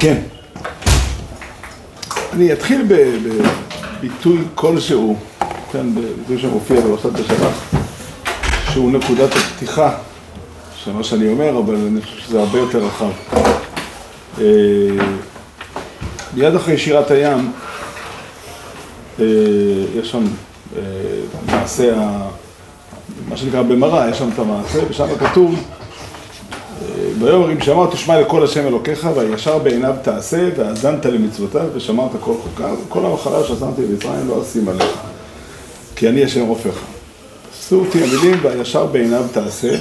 כן. אני אתחיל בביטוי כלשהו, כן, בביטוי שמופיע בראשת בשבת, שהוא נקודת הפתיחה של מה שאני אומר, אבל אני חושב שזה הרבה יותר רחב. אה, מיד אחרי שירת הים, אה, יש שם אה, מעשה, מה שנקרא במראה, יש שם את המעשה, ושם כתוב ויאמר אם שמר תשמע לכל השם אלוקיך והישר בעיניו תעשה והאזנת למצוותיו ושמרת כל חוקיו כל המחלה שעשמתי במצרים לא אשים עליך כי אני השם רופאך. עשו אותי המילים והישר בעיניו תעשה.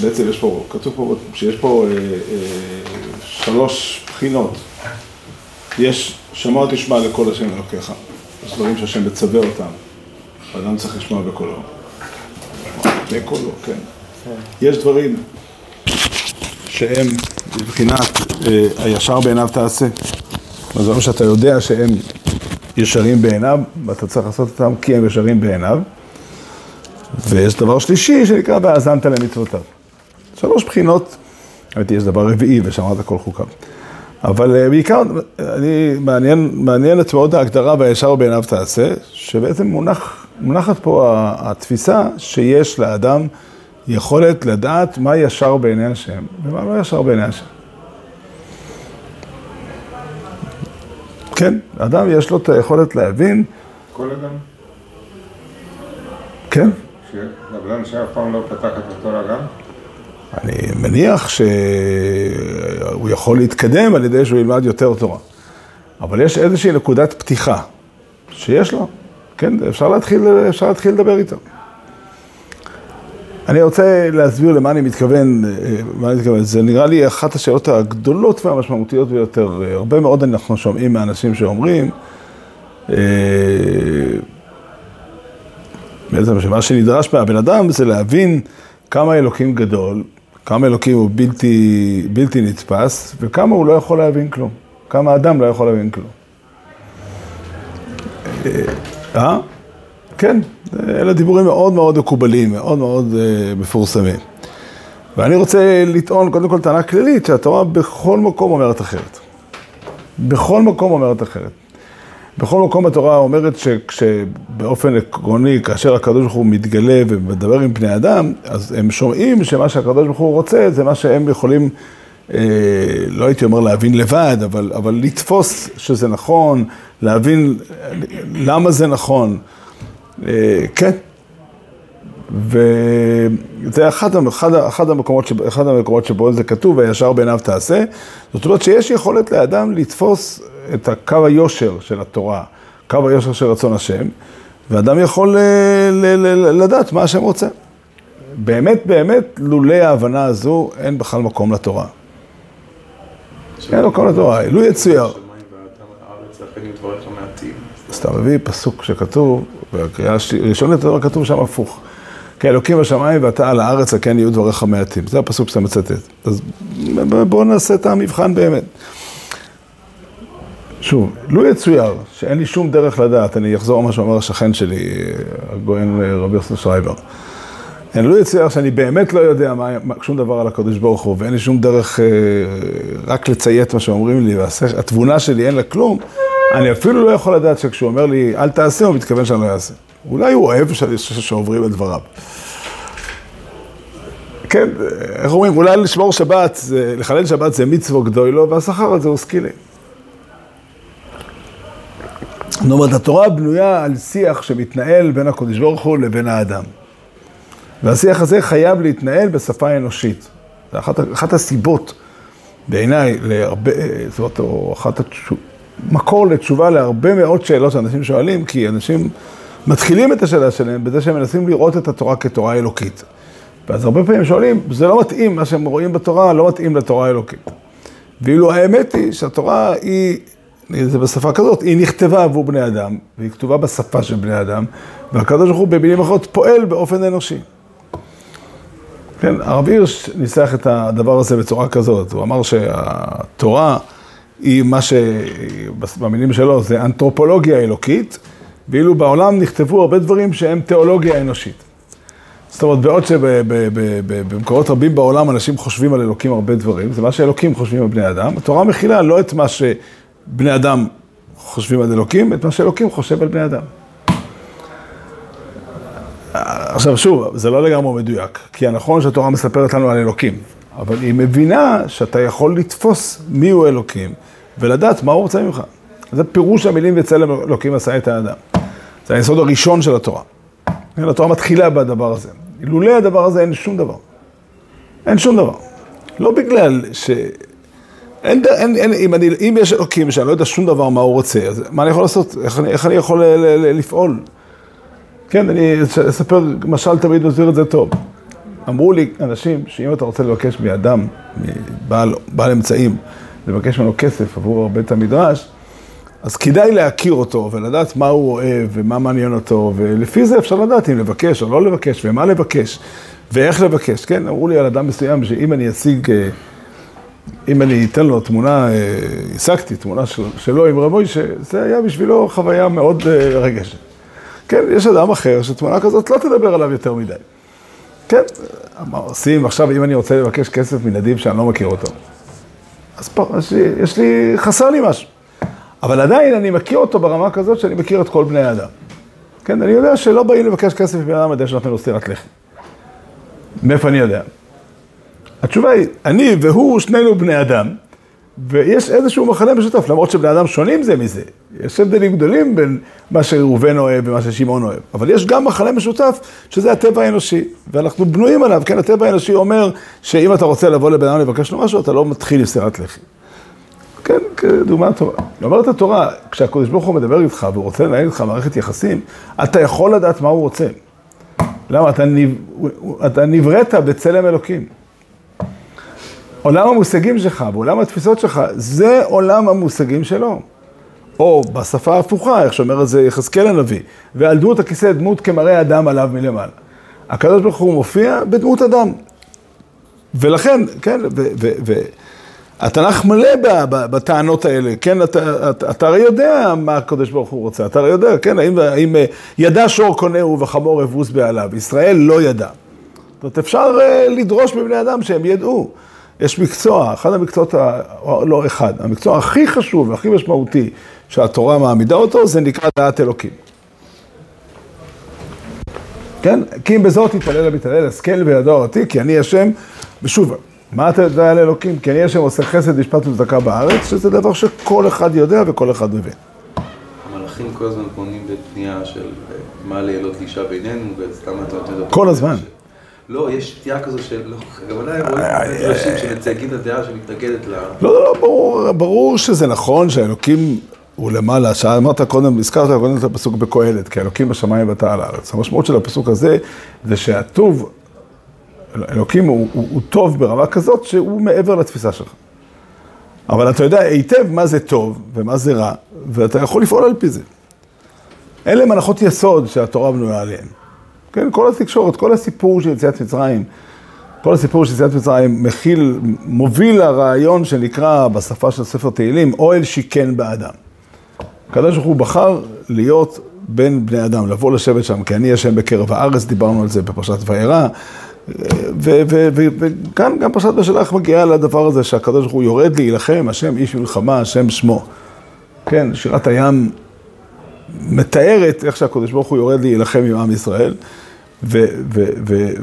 בעצם יש פה, כתוב פה שיש פה אה, אה, שלוש בחינות. יש שמוע תשמע לכל השם אלוקיך. יש דברים שהשם מצווה אותם האדם צריך לשמוע בקולו. בקולו, כן יש דברים שהם מבחינת אה, הישר בעיניו תעשה. זה אומר שאתה יודע שהם ישרים בעיניו, ואתה צריך לעשות אותם כי הם ישרים בעיניו. ויש דבר שלישי שנקרא והאזנת למצוותיו. שלוש בחינות, האמת יש דבר רביעי ושמרת כל חוקיו. אבל אה, בעיקר, אני, מעניין, מעניינת מאוד ההגדרה והישר בעיניו תעשה, שבעצם מונח, מונחת פה התפיסה שיש לאדם יכולת לדעת מה ישר בעיני השם ומה לא ישר בעיני השם. כן, אדם יש לו את היכולת להבין. כל אדם? כן. שאדם שאף פעם לא פתח את התורה גם? אני מניח שהוא יכול להתקדם על ידי שהוא ילמד יותר תורה. אבל יש איזושהי נקודת פתיחה שיש לו, כן, אפשר להתחיל, אפשר להתחיל לדבר איתו. אני רוצה להסביר למה אני מתכוון, אה, מה אני מתכוון. זה נראה לי אחת השאלות הגדולות והמשמעותיות ביותר. הרבה מאוד אנחנו שומעים מאנשים שאומרים, אה, בעצם שמה שנדרש מהבן אדם זה להבין כמה אלוקים גדול, כמה אלוקים הוא בלתי, בלתי נתפס, וכמה הוא לא יכול להבין כלום. כמה אדם לא יכול להבין כלום. אה? כן, אלה דיבורים מאוד מאוד מקובלים, מאוד מאוד uh, מפורסמים. ואני רוצה לטעון קודם כל טענה כללית, שהתורה בכל מקום אומרת אחרת. בכל מקום אומרת אחרת. בכל מקום התורה אומרת שכשבאופן עקרוני, כאשר הקדוש ברוך הוא מתגלה ומדבר עם בני אדם, אז הם שומעים שמה שהקדוש ברוך הוא רוצה, זה מה שהם יכולים, אה, לא הייתי אומר להבין לבד, אבל, אבל לתפוס שזה נכון, להבין למה זה נכון. אה, כן. וזה אחד, אחד, אחד, המקומות, שב, אחד המקומות שבו זה כתוב, הישר בעיניו תעשה. זאת אומרת שיש יכולת לאדם לתפוס את הקו היושר של התורה, קו היושר של רצון השם, ואדם יכול ל, ל, ל, לדעת מה השם רוצה. באמת, באמת, לולא ההבנה הזו, אין בכלל מקום לתורה. אין מקום לתורה, לו יצויר. אז אתה מביא פסוק שכתוב, הראשונה לתורה כתוב שם הפוך. כי אלוקים בשמיים ואתה על הארץ, הכן יהיו דבריך מעטים. זה הפסוק שאתה מצטט. אז בואו נעשה את המבחן באמת. שוב, לו יצויר שאין לי שום דרך לדעת, אני אחזור מה שאומר השכן שלי, הגויין רבי יוסף שרייבר. לו יצויר שאני באמת לא יודע מה, שום דבר על הקדוש ברוך הוא, ואין לי שום דרך אה, רק לציית מה שאומרים לי, והתבונה שלי אין לה כלום, אני אפילו לא יכול לדעת שכשהוא אומר לי, אל תעשה, הוא מתכוון שאני לא אעשה. אולי הוא אוהב שעוברים את דבריו. כן, איך אומרים, אולי לשמור שבת, לחלל שבת זה מצוו גדולו, והשכר הזה הוא סקילי. זאת אומרת, התורה בנויה על שיח שמתנהל בין הקדוש ברוך הוא לבין האדם. והשיח הזה חייב להתנהל בשפה אנושית. זו אחת, אחת הסיבות בעיניי להרבה, זאת אומרת, או אחת התשובות. מקור לתשובה להרבה מאוד שאלות שאנשים שואלים, כי אנשים מתחילים את השאלה שלהם בזה שהם מנסים לראות את התורה כתורה אלוקית. ואז הרבה פעמים שואלים, זה לא מתאים, מה שהם רואים בתורה לא מתאים לתורה האלוקית. ואילו האמת היא שהתורה היא, זה בשפה כזאת, היא נכתבה עבור בני אדם, והיא כתובה בשפה של בני אדם, והקדוש ברוך הוא במילים אחרות פועל באופן אנושי. כן, הרב הירש ניסח את הדבר הזה בצורה כזאת, הוא אמר שהתורה היא מה שבמילים שלו זה אנתרופולוגיה אלוקית, ואילו בעולם נכתבו הרבה דברים שהם תיאולוגיה אנושית. זאת אומרת, בעוד שבמקורות רבים בעולם אנשים חושבים על אלוקים הרבה דברים, זה מה שאלוקים חושבים על בני אדם, התורה מכילה לא את מה שבני אדם חושבים על אלוקים, את מה שאלוקים חושב על בני אדם. עכשיו שוב, זה לא לגמרי מדויק, כי הנכון שהתורה מספרת לנו על אלוקים, אבל היא מבינה שאתה יכול לתפוס מיהו אלוקים ולדעת מה הוא רוצה ממך. זה פירוש המילים בצלם אלוקים עשה את האדם. זה היסוד הראשון של התורה. כן, התורה מתחילה בדבר הזה. אילולא הדבר הזה אין שום דבר. אין שום דבר. לא בגלל ש... אין, אין, אין, אם, אני, אם יש אלוקים שאני לא יודע שום דבר מה הוא רוצה, אז מה אני יכול לעשות? איך אני, איך אני יכול ל, ל, ל, לפעול? כן, אני אספר, משל תמיד מסביר את זה טוב. אמרו לי אנשים שאם אתה רוצה לבקש מאדם, מבעל בעל אמצעים, לבקש ממנו כסף עבור בית המדרש, אז כדאי להכיר אותו ולדעת מה הוא אוהב ומה מעניין אותו, ולפי זה אפשר לדעת אם לבקש או לא לבקש ומה לבקש ואיך לבקש. כן, אמרו לי על אדם מסוים שאם אני אשיג, אה, אם אני אתן לו תמונה, אה, השגתי תמונה של, שלו עם רבוי, שזה היה בשבילו חוויה מאוד אה, רגשת. כן, יש אדם אחר שתמונה כזאת לא תדבר עליו יותר מדי. כן, מה עושים עכשיו אם אני רוצה לבקש כסף מנדיב שאני לא מכיר אותו? אז פה, יש לי, יש לי, חסר לי משהו. אבל עדיין אני מכיר אותו ברמה כזאת שאני מכיר את כל בני האדם. כן, אני יודע שלא באים לבקש כסף מבן אדם ידי שנותן לו סטירת לחם. מאיפה אני יודע? התשובה היא, אני והוא, שנינו בני אדם, ויש איזשהו מחנה משותף, למרות שבני אדם שונים זה מזה. יש הבדלים גדולים בין מה שראובן אוהב ומה ששמעון אוהב. אבל יש גם מחנה משותף, שזה הטבע האנושי, ואנחנו בנויים עליו, כן? הטבע האנושי אומר שאם אתה רוצה לבוא לבן אדם לבקש לו משהו, אתה לא מתחיל עם סטירת לחם. כן, כדוגמה טובה. אומרת התורה, כשהקדוש ברוך הוא מדבר איתך והוא רוצה לנהל איתך מערכת יחסים, אתה יכול לדעת מה הוא רוצה. למה? אתה, נב... אתה נבראת בצלם אלוקים. עולם המושגים שלך ועולם התפיסות שלך, זה עולם המושגים שלו. או בשפה ההפוכה, איך שאומר את זה יחזקאל הנביא, ועל דמות הכיסא דמות כמראה אדם עליו מלמעלה. הקדוש ברוך הוא מופיע בדמות אדם. ולכן, כן, ו... ו, ו התנ"ך מלא בטענות האלה, כן, אתה הרי יודע מה הקדוש ברוך הוא רוצה, אתה הרי יודע, כן, האם, האם אה, ידע שור קונהו וחמור אבוס בעליו, ישראל לא ידע. זאת אומרת, אפשר אה, לדרוש מבני אדם שהם ידעו. יש מקצוע, אחד המקצועות, ה... לא אחד, המקצוע הכי חשוב והכי משמעותי שהתורה מעמידה אותו, זה נקרא דעת אלוקים. כן? כי אם בזאת יתפלל המתעלל, השכל וידוע אותי, כי אני השם, ושוב, מה אתה יודע על אלוקים? כי אני השם עושה חסד, משפט וצדקה בארץ, שזה דבר שכל אחד יודע וכל אחד מבין. המלאכים כל הזמן פונים בפנייה של מה לילות לאישה בינינו, וסתם אתה נותן... כל הזמן. לא, יש שתייה כזו של... לא, גם אולי רואים אנשים שמצייגים את הדעה שמתנגדת ל... לא, לא, ברור, ברור שזה נכון שהאלוקים הוא למעלה, שאמרת קודם, הזכרת קודם את הפסוק בקהלת, כי אלוקים בשמיים ואתה על הארץ. המשמעות של הפסוק הזה זה שהטוב אלוקים הוא, הוא, הוא טוב ברמה כזאת שהוא מעבר לתפיסה שלך. אבל אתה יודע היטב מה זה טוב ומה זה רע, ואתה יכול לפעול על פי זה. אלה הם הנחות יסוד שהתורה בנויה עליהן. כן, כל התקשורת, כל הסיפור של יציאת מצרים, כל הסיפור של יציאת מצרים מכיל, מוביל לרעיון שנקרא בשפה של ספר תהילים, אוהל שיכן באדם. הקדוש ברוך הוא בחר להיות בין בני אדם, לבוא לשבת שם, כי אני השם בקרב הארץ, דיברנו על זה בפרשת וירא. וכאן גם פרשת בשלח מגיעה לדבר הזה שהקדוש ברוך הוא יורד להילחם, השם איש מלחמה, השם שמו. כן, שירת הים מתארת איך שהקדוש ברוך הוא יורד להילחם עם עם ישראל,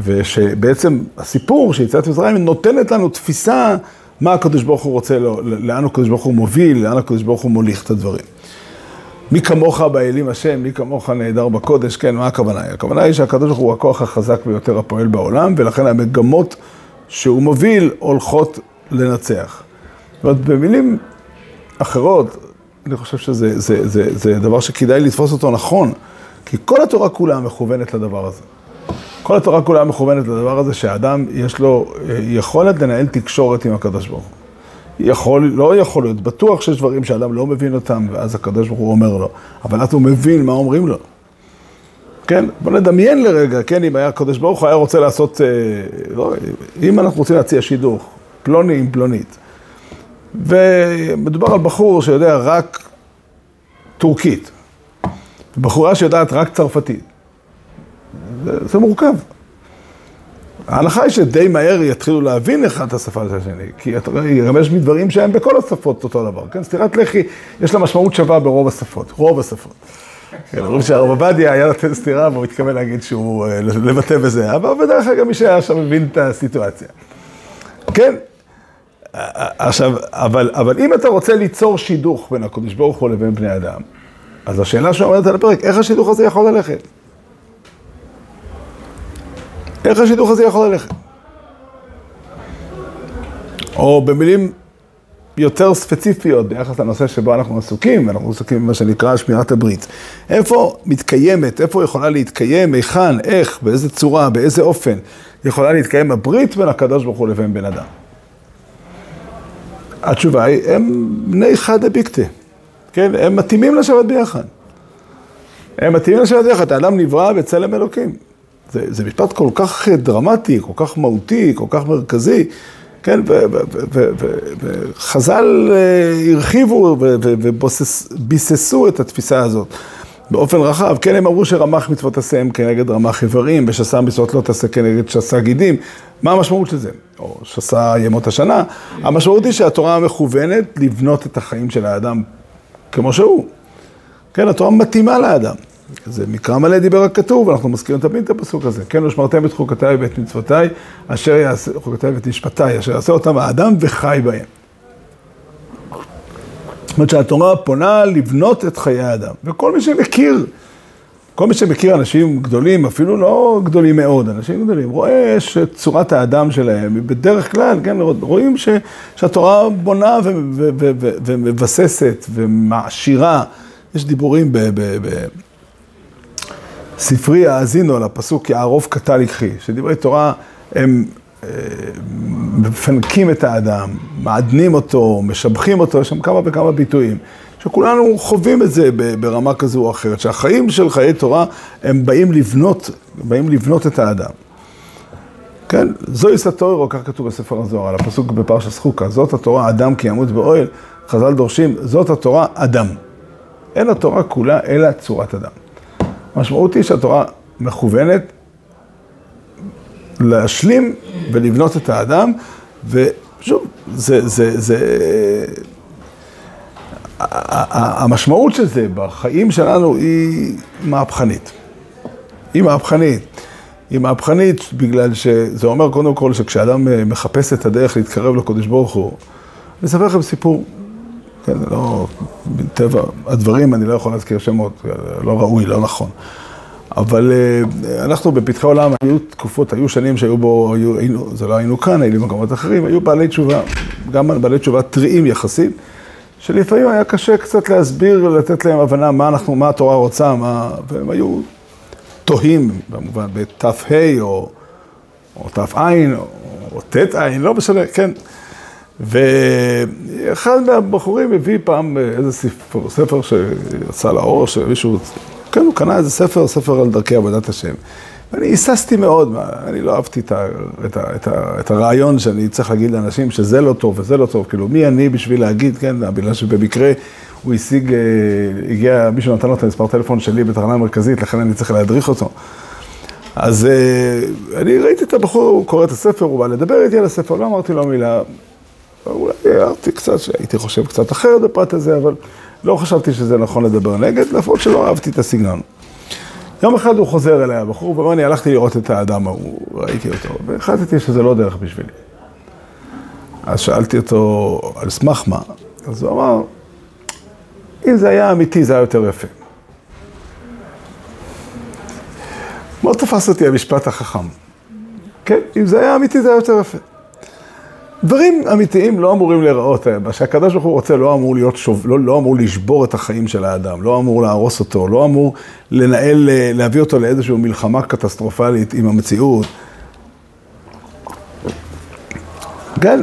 ושבעצם הסיפור של יציאת מצרים נותנת לנו תפיסה מה הקדוש ברוך הוא רוצה, לאן הקדוש ברוך הוא מוביל, לאן הקדוש ברוך הוא מוליך את הדברים. מי כמוך באלים השם, מי כמוך נהדר בקודש, כן, מה הכוונה? הכוונה היא שהקדוש ברוך הוא הכוח החזק ביותר הפועל בעולם, ולכן המגמות שהוא מוביל הולכות לנצח. זאת אומרת, במילים אחרות, אני חושב שזה זה, זה, זה דבר שכדאי לתפוס אותו נכון, כי כל התורה כולה מכוונת לדבר הזה. כל התורה כולה מכוונת לדבר הזה שהאדם יש לו אה, יכולת לנהל תקשורת עם הקדוש ברוך הוא. יכול, לא יכול להיות, בטוח שיש דברים שאדם לא מבין אותם, ואז הקדוש ברוך הוא אומר לו, אבל אז הוא מבין מה אומרים לו. כן, בוא נדמיין לרגע, כן, אם היה הקדוש ברוך הוא היה רוצה לעשות, אה, לא, אם אנחנו רוצים להציע שידוך, פלוני עם פלונית, ומדובר על בחור שיודע רק טורקית, בחורה שיודעת רק צרפתית, זה, זה מורכב. ההנחה היא שדי מהר יתחילו להבין אחד את השפה של השני, כי אתה יש מדברים שהם בכל השפות אותו דבר, כן? סטירת לחי, יש לה משמעות שווה ברוב השפות, רוב השפות. כן, אומרים שהרב עובדיה היה נותן סטירה והוא מתכוון להגיד שהוא, אה, לבטא בזה, אבל בדרך כלל גם מי שהיה שם מבין את הסיטואציה. כן? עכשיו, אבל, אבל אם אתה רוצה ליצור שידוך בין הקדוש ברוך הוא לבין בני אדם, אז השאלה שעומדת על הפרק, איך השידוך הזה יכול ללכת? איך השידוך הזה יכול ללכת? או במילים יותר ספציפיות ביחס לנושא שבו אנחנו עסוקים, אנחנו עסוקים במה שנקרא שמירת הברית. איפה מתקיימת, איפה יכולה להתקיים, היכן, איך, באיזה צורה, באיזה אופן יכולה להתקיים הברית בין הקדוש ברוך הוא לבין בן אדם? התשובה היא, הם בני חדא ביקטה, כן? הם מתאימים לשבת ביחד. הם מתאימים לשבת ביחד, האדם נברא בצלם אלוקים. זה, זה משפט כל כך דרמטי, כל כך מהותי, כל כך מרכזי, כן, וחז"ל אה, הרחיבו וביססו את התפיסה הזאת באופן רחב. כן, הם אמרו שרמ"ח מצוות תעשה הם כנגד רמ"ח איברים, ושס"ה מצוות לא תעשה כנגד שס"ה גידים. מה המשמעות של זה? או שס"ה ימות השנה. המשמעות היא שהתורה מכוונת לבנות את החיים של האדם כמו שהוא. כן, התורה מתאימה לאדם. זה מקרא מלא דיבר הכתוב, אנחנו מזכירים תמיד את הפסוק הזה. כן, ושמרתם את חוקותיי ואת מצוותיי, אשר יעשה, חוקותיי ואת משפטיי, אשר יעשה אותם האדם וחי בהם. זאת אומרת שהתורה פונה לבנות את חיי האדם. וכל מי שמכיר, כל מי שמכיר אנשים גדולים, אפילו לא גדולים מאוד, אנשים גדולים, רואה שצורת האדם שלהם היא בדרך כלל, כן, רואים ש, שהתורה בונה ומבססת ומעשירה. יש דיבורים ב... ב, ב ספרי האזינו על הפסוק יערוב קטה לקחי, שדברי תורה הם אה, מפנקים את האדם, מעדנים אותו, משבחים אותו, יש שם כמה וכמה ביטויים, שכולנו חווים את זה ברמה כזו או אחרת, שהחיים של חיי תורה הם באים לבנות, באים לבנות את האדם. כן, זוהי סטוירו, כך כתוב בספר הזוהר, על הפסוק בפרשת חוקה, זאת התורה אדם כי ימות באוהל, חז"ל דורשים, זאת התורה אדם. אין התורה כולה אלא צורת אדם. המשמעות היא שהתורה מכוונת להשלים ולבנות את האדם, ושוב, זה, זה, זה, המשמעות של זה בחיים שלנו היא מהפכנית. היא מהפכנית. היא מהפכנית בגלל שזה אומר קודם כל שכשאדם מחפש את הדרך להתקרב לקודש ברוך הוא, אני אספר לכם סיפור, כן, לא, מטבע הדברים אני לא יכול להזכיר שמות, לא ראוי, לא נכון. אבל אה, אנחנו בפתחי עולם, היו תקופות, היו שנים שהיו בו, היו, היינו, זה לא היינו כאן, היינו במקומות אחרים, היו בעלי תשובה, גם בעלי תשובה טריים יחסית, שלפעמים היה קשה קצת להסביר, לתת להם הבנה מה אנחנו, מה התורה רוצה, מה, והם היו תוהים, במובן, בתת"ה או, או תע"ע או, או ט"ע, לא משנה, כן. ואחד מהבחורים הביא פעם איזה ספר, ספר שיצא לאור, שמישהו, כן, הוא קנה איזה ספר, ספר על דרכי עבודת השם. ואני היססתי מאוד, אני לא אהבתי את, ה, את, ה, את, ה, את הרעיון שאני צריך להגיד לאנשים שזה לא טוב וזה לא טוב, כאילו מי אני בשביל להגיד, כן, בגלל שבמקרה הוא השיג, אה, הגיע, מישהו נתן לו את המספר טלפון שלי בתחנה המרכזית, לכן אני צריך להדריך אותו. אז אה, אני ראיתי את הבחור, הוא קורא את הספר, הוא בא לדבר איתי על הספר, לא אמרתי לו מילה, אולי הערתי קצת, שהייתי חושב קצת אחרת בפרט הזה, אבל לא חשבתי שזה נכון לדבר נגד, לפחות שלא אהבתי את הסגנון. יום אחד הוא חוזר אליי, הבחור, ואומר, אני הלכתי לראות את האדם ההוא, ראיתי אותו, והחלטתי שזה לא דרך בשבילי. אז שאלתי אותו, על סמך מה? אז הוא אמר, אם זה היה אמיתי, זה היה יותר יפה. מאוד תפס אותי המשפט החכם. כן, אם זה היה אמיתי, זה היה יותר יפה. דברים אמיתיים לא אמורים להיראות, מה שהקדוש ברוך הוא רוצה לא אמור להיות שוב, לא, לא אמור לשבור את החיים של האדם, לא אמור להרוס אותו, לא אמור לנהל, להביא אותו לאיזושהי מלחמה קטסטרופלית עם המציאות. כן,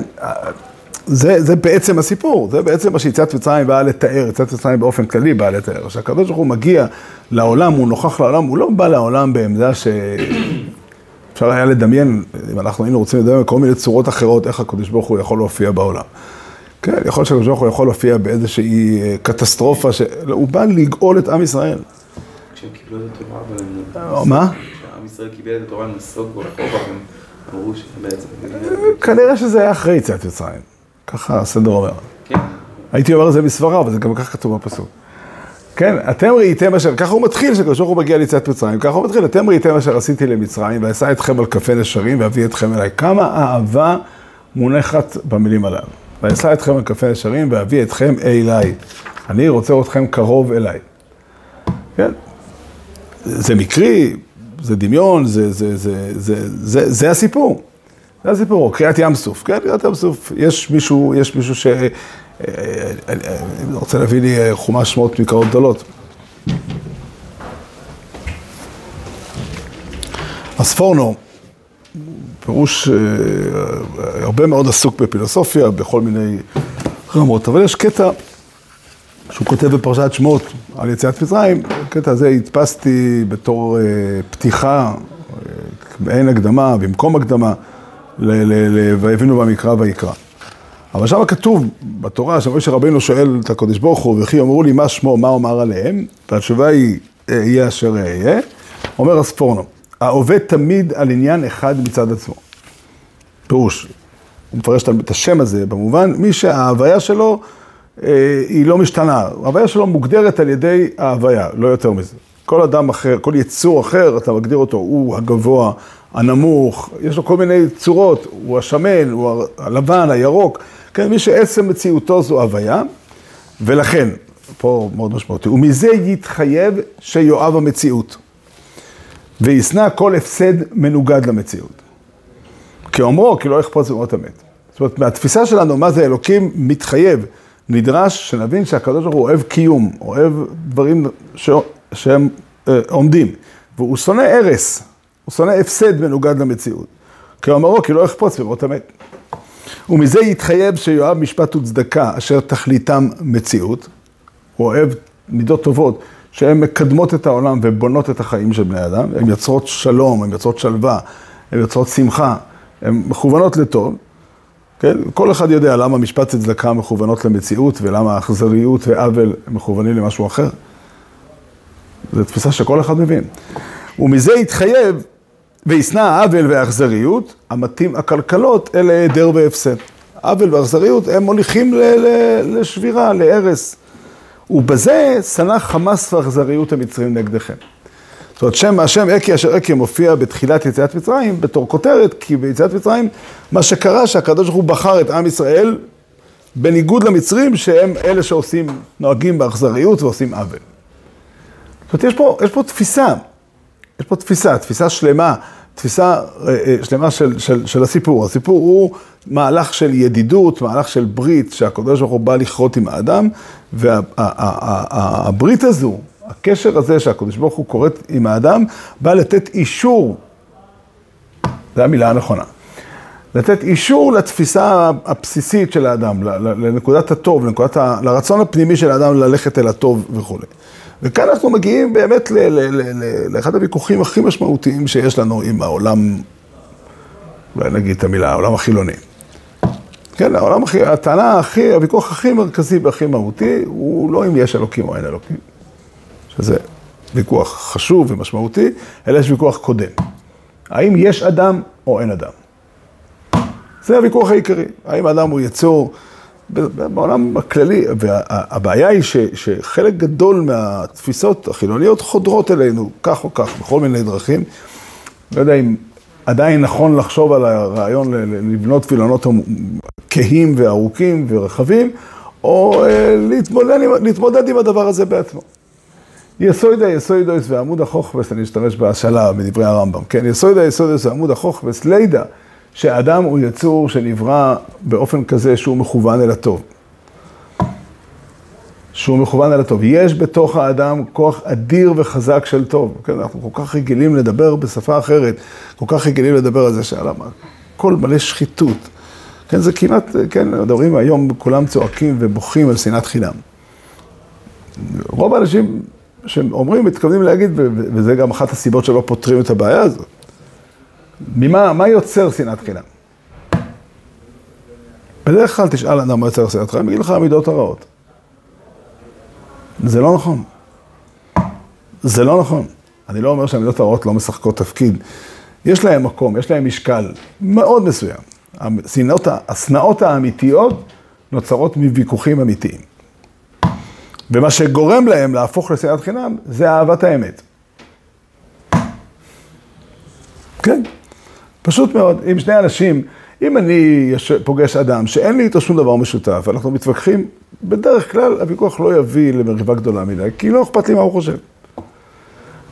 זה, זה בעצם הסיפור, זה בעצם מה שיציאת מצרים באה לתאר, יציאת מצרים באופן כללי באה לתאר. כשהקדוש ברוך הוא מגיע לעולם, הוא נוכח לעולם, הוא לא בא לעולם בעמדה ש... אפשר היה לדמיין, אם אנחנו היינו רוצים לדמיין כל מיני צורות אחרות, איך הקדוש ברוך הוא יכול להופיע בעולם. כן, יכול להיות שהקדוש ברוך הוא יכול להופיע באיזושהי אה, קטסטרופה, שהוא בא לגאול את עם ישראל. כשהם קיבלו את התורה, אבל הם... מה? כשעם ישראל קיבל את התורה, הם נסוגו אחורה, הם אמרו שבעצם... כנראה שזה היה אחרי יציאת מצרים. ככה הסדר אומר. כן. הייתי אומר את זה מסברה, אבל זה גם כך כתוב בפסוק. כן, אתם ראיתם אשר, ככה הוא מתחיל, כשקדוש ברוך הוא מגיע ליציאת מצרים, ככה הוא מתחיל, אתם ראיתם אשר עשיתי למצרים, ואשא אתכם על כפי נשרים, ואביא אתכם אליי. כמה אהבה מונחת במילים הללו. ואשא אתכם על כפי נשרים, ואביא אתכם אליי. אני רוצה אתכם קרוב אליי. כן? זה מקרי, זה דמיון, זה, זה, זה, זה, זה, זה הסיפור. זה הסיפור, או קריאת ים סוף, כן, קריאת ים סוף. יש מישהו, יש מישהו ש... אה, אני רוצה להביא לי אה, חומש שמות מקראות גדולות. הספורנו, פירוש אה, הרבה מאוד עסוק בפילוסופיה, בכל מיני רמות, אבל יש קטע שהוא כותב בפרשת שמות על יציאת מצרים, הקטע הזה הדפסתי בתור אה, פתיחה, מעין הקדמה, במקום הקדמה, ויבינו במקרא ויקרא. אבל שם כתוב בתורה, שמשה רבינו שואל את הקדוש ברוך הוא, וכי אמרו לי מה שמו, מה אומר עליהם, והתשובה היא, אהיה אשר אהיה, אומר הספורנו, העובד תמיד על עניין אחד מצד עצמו. פירוש, הוא מפרש את השם הזה במובן, מי שההוויה שלו אה, היא לא משתנה, ההוויה שלו מוגדרת על ידי ההוויה, לא יותר מזה. כל אדם אחר, כל יצור אחר, אתה מגדיר אותו, הוא הגבוה, הנמוך, יש לו כל מיני צורות, הוא השמן, הוא הלבן, הירוק. כן, מי שעצם מציאותו זו הוויה, ולכן, פה מאוד משמעותי, ומזה יתחייב שיואב המציאות, וישנא כל הפסד מנוגד למציאות. כאומרו, כי לא אכפות זמות המת. זאת אומרת, מהתפיסה שלנו, מה זה אלוקים מתחייב, נדרש שנבין שהקדוש ברוך הוא אוהב קיום, אוהב דברים ש... שהם אה, עומדים, והוא שונא הרס, הוא שונא הפסד מנוגד למציאות. כאומרו, כי לא אכפוץ במות המת. ומזה יתחייב שיואב משפט וצדקה, אשר תכליתם מציאות. הוא אוהב מידות טובות, שהן מקדמות את העולם ובונות את החיים של בני אדם. הן יוצרות שלום, הן יוצרות שלווה, הן יוצרות שמחה, הן מכוונות לטוב. כן? כל אחד יודע למה משפט וצדקה מכוונות למציאות ולמה אכזריות ועוול מכוונים למשהו אחר. זו תפיסה שכל אחד מבין. ומזה יתחייב וישנא העוול והאכזריות, המתאים הקלקלות אלה היעדר והפסד. עוול ואכזריות הם מוליכים לשבירה, להרס. ובזה שנא חמאס ואכזריות המצרים נגדכם. זאת אומרת, שם השם אקי אשר אקי מופיע בתחילת יציאת מצרים בתור כותרת, כי ביציאת מצרים מה שקרה שהקדוש ברוך הוא בחר את עם ישראל בניגוד למצרים שהם אלה שעושים, נוהגים באכזריות ועושים עוול. זאת אומרת, יש פה, יש פה תפיסה, יש פה תפיסה, תפיסה שלמה, תפיסה אה, אה, שלמה של, של, של הסיפור. הסיפור הוא מהלך של ידידות, מהלך של ברית, שהקדוש ברוך הוא בא לכרות עם האדם, והברית וה, הזו, הקשר הזה שהקדוש ברוך הוא כורת עם האדם, בא לתת אישור, זו המילה הנכונה, לתת אישור לתפיסה הבסיסית של האדם, לנקודת הטוב, לנקודת ה, לרצון הפנימי של האדם ללכת אל הטוב וכולי. וכאן אנחנו מגיעים באמת ל- ל- ל- לאחד הוויכוחים הכי משמעותיים שיש לנו עם העולם, אולי נגיד את המילה, העולם החילוני. כן, העולם הכי, הטענה הכי, הוויכוח הכי מרכזי והכי מהותי, הוא לא אם יש אלוקים או אין אלוקים, שזה ויכוח חשוב ומשמעותי, אלא יש ויכוח קודם. האם יש אדם או אין אדם? זה הוויכוח העיקרי. האם האדם הוא יצור... בעולם הכללי, והבעיה היא ש, שחלק גדול מהתפיסות החילוניות חודרות אלינו, כך או כך, בכל מיני דרכים. לא יודע אם עדיין נכון לחשוב על הרעיון לבנות וילונות כהים וארוכים ורחבים, או אה, להתמודד, להתמודד עם הדבר הזה בעצמו. יסוידא יסוידויס ועמוד החוכבס, אני אשתמש בהשאלה בדברי הרמב"ם, כן? יסוידא יסוידויס ועמוד החוכבס, לידא. שאדם הוא יצור שנברא באופן כזה שהוא מכוון אל הטוב. שהוא מכוון אל הטוב. יש בתוך האדם כוח אדיר וחזק של טוב. כן, אנחנו כל כך רגילים לדבר בשפה אחרת, כל כך רגילים לדבר על זה שהעולם, הכל מלא שחיתות. כן, זה כמעט, כן, מדברים היום, כולם צועקים ובוכים על שנאת חינם. רוב האנשים שאומרים, מתכוונים להגיד, וזה גם אחת הסיבות שלא פותרים את הבעיה הזאת. ממה, מה יוצר שנאת חינם? בדרך כלל תשאל אדם מה יוצר שנאת חינם, יגיד לך המידות הרעות. זה לא נכון. זה לא נכון. אני לא אומר שהמידות הרעות לא משחקות תפקיד. יש להם מקום, יש להם משקל מאוד מסוים. השנאות, השנאות האמיתיות נוצרות מוויכוחים אמיתיים. ומה שגורם להם להפוך לשנאת חינם זה אהבת האמת. כן, פשוט מאוד. אם שני אנשים, אם אני פוגש אדם שאין לי איתו שום דבר משותף, אנחנו מתווכחים, בדרך כלל הוויכוח לא יביא למריבה גדולה מדי, כי לא אכפת לי מה הוא חושב.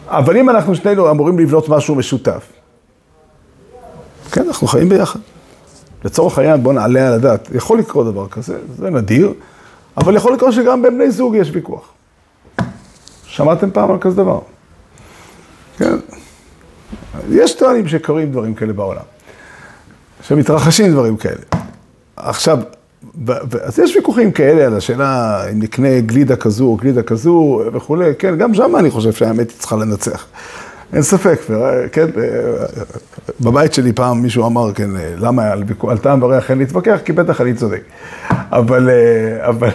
אבל אם אנחנו שנינו אמורים לבנות משהו משותף, כן, אנחנו חיים ביחד. לצורך העניין, בוא נעלה על הדעת, יכול לקרות דבר כזה, זה נדיר, אבל יכול לקרות שגם בין בני זוג יש ויכוח. שמעתם פעם על כזה דבר? כן. יש טוענים שקורים דברים כאלה בעולם, שמתרחשים דברים כאלה. עכשיו, אז יש ויכוחים כאלה על השאלה אם נקנה גלידה כזו או גלידה כזו וכולי, כן, גם שם אני חושב שהאמת צריכה לנצח. אין ספק, כן, בבית שלי פעם מישהו אמר, כן, למה על, על טעם וריח אין להתווכח? כי בטח אני צודק. אבל, אבל,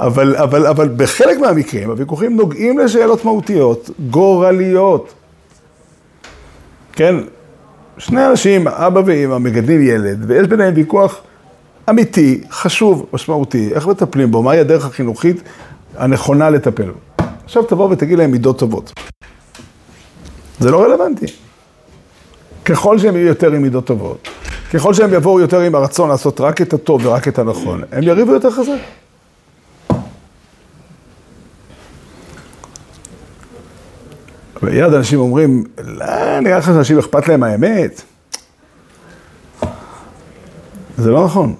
אבל, אבל, אבל בחלק מהמקרים הוויכוחים נוגעים לשאלות מהותיות, גורליות. כן, שני אנשים, אבא ואמא, מגדלים ילד, ויש ביניהם ויכוח אמיתי, חשוב, משמעותי, איך מטפלים בו, מהי הדרך החינוכית הנכונה לטפל בו. עכשיו תבוא ותגיד להם מידות טובות. זה לא רלוונטי. ככל שהם יהיו יותר עם מידות טובות, ככל שהם יבואו יותר עם הרצון לעשות רק את הטוב ורק את הנכון, הם יריבו יותר חזק. ויד אנשים אומרים, לא, נראה לך שאנשים אכפת להם האמת. זה לא נכון.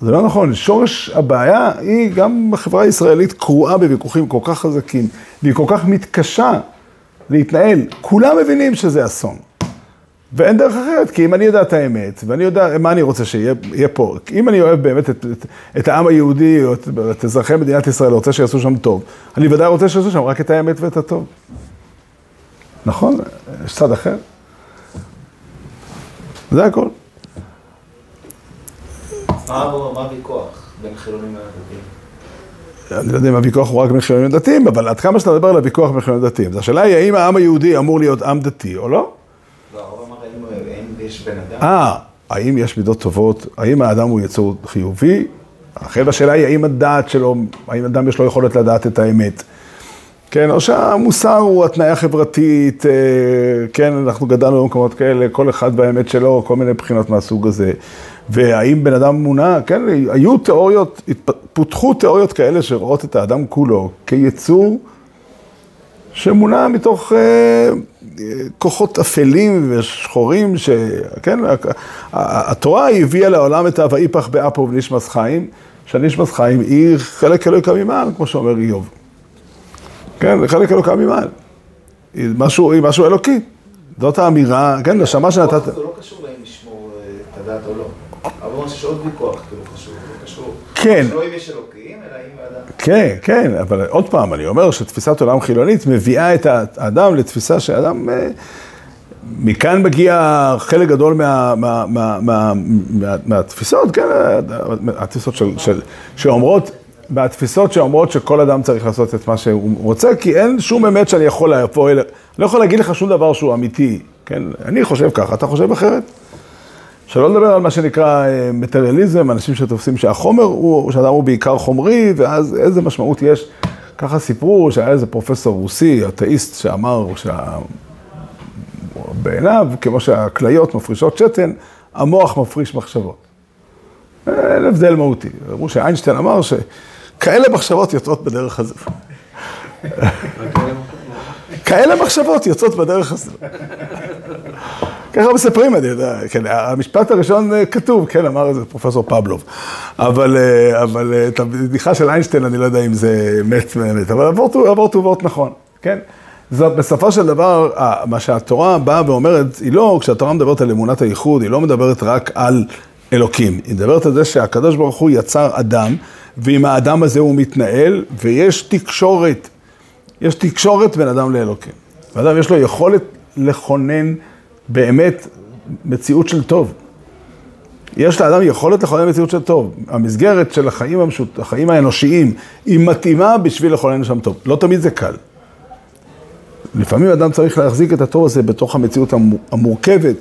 זה לא נכון. שורש הבעיה היא גם בחברה הישראלית קרועה בוויכוחים כל כך חזקים, והיא כל כך מתקשה להתנהל. כולם מבינים שזה אסון. ואין דרך אחרת, כי אם אני יודע את האמת, ואני יודע מה אני רוצה שיהיה פה, אם אני אוהב באמת את, את, את העם היהודי, או את, את אזרחי מדינת ישראל, רוצה שיעשו שם טוב, אני ודאי רוצה שיעשו שם רק את האמת ואת הטוב. נכון? יש צד אחר. זה הכל. מה הוויכוח בין חילונים לדתיים? אני לא יודע אם הוויכוח הוא רק בין חילונים לדתיים, אבל עד כמה שאתה מדבר על הוויכוח בין חילונים לדתיים. אז השאלה היא האם העם היהודי אמור להיות עם דתי או לא? לא, הרב אמר האם יש בן אדם. אה, האם יש מידות טובות, האם האדם הוא יצור חיובי? אחרי השאלה היא האם הדעת שלו, האם אדם יש לו יכולת לדעת את האמת. כן, או שהמוסר הוא התניה חברתית, אה, כן, אנחנו גדלנו במקומות כאלה, כל אחד באמת שלו, כל מיני בחינות מהסוג הזה. והאם בן אדם מונע, כן, היו תיאוריות, פותחו תיאוריות כאלה שרואות את האדם כולו כיצור שמונע מתוך אה, כוחות אפלים ושחורים, שכן, התורה הביאה לעולם את ה"ואיפך באפו ונשמס חיים", שהנשמס חיים היא חלק אלוהי כמימל, כמו שאומר איוב. כן, זה חלק אלוקה ממעל. היא משהו, היא משהו אלוקי. זאת האמירה, כן, נשמה שנתת... זה לא קשור לאם לשמור אה, את הדת או לא. אבל שיש עוד ויכוח, כאילו חשוב, זה קשור. כן. לא אם יש אלוקים, אלא אם האדם. כן, כן, אבל עוד פעם, אני אומר שתפיסת עולם חילונית מביאה את האדם לתפיסה שאדם... אה, מכאן מגיע חלק גדול מה, מה, מה, מה, מה, מהתפיסות, כן, התפיסות של, של, שאומרות, מהתפיסות שאומרות שכל אדם צריך לעשות את מה שהוא רוצה, כי אין שום אמת שאני יכול לבוא אני לא יכול להגיד לך שום דבר שהוא אמיתי, כן? אני חושב ככה, אתה חושב אחרת? שלא לדבר על מה שנקרא אה, מטריאליזם, אנשים שתופסים שהחומר הוא, שאדם הוא בעיקר חומרי, ואז איזה משמעות יש. ככה סיפרו שהיה איזה פרופסור רוסי, אתאיסט, שאמר שבעיניו, כמו שהכליות מפרישות שתן, המוח מפריש מחשבות. אין הבדל מהותי. אמרו שאיינשטיין אמר ש... כאלה מחשבות יוצאות בדרך הזו. כאלה מחשבות יוצאות בדרך הזו. ככה מספרים, אני יודע, כן, המשפט הראשון אה, כתוב, כן, אמר את זה פרופסור פבלוב. אבל, אה, אבל אה, את הבדיחה של איינשטיין, אני לא יודע אם זה אמת באמת, אבל הוא וורט נכון, כן? זאת בסופו של דבר, מה שהתורה באה ואומרת, היא לא, כשהתורה מדברת על אמונת הייחוד, היא לא מדברת רק על אלוקים. היא מדברת על זה שהקדוש ברוך הוא יצר אדם, ועם האדם הזה הוא מתנהל, ויש תקשורת, יש תקשורת בין אדם לאלוקים. ואדם יש לו יכולת לכונן באמת מציאות של טוב. יש לאדם יכולת לכונן מציאות של טוב. המסגרת של החיים, המשות, החיים האנושיים היא מתאימה בשביל לכונן שם טוב. לא תמיד זה קל. לפעמים אדם צריך להחזיק את הטוב הזה בתוך המציאות המו- המורכבת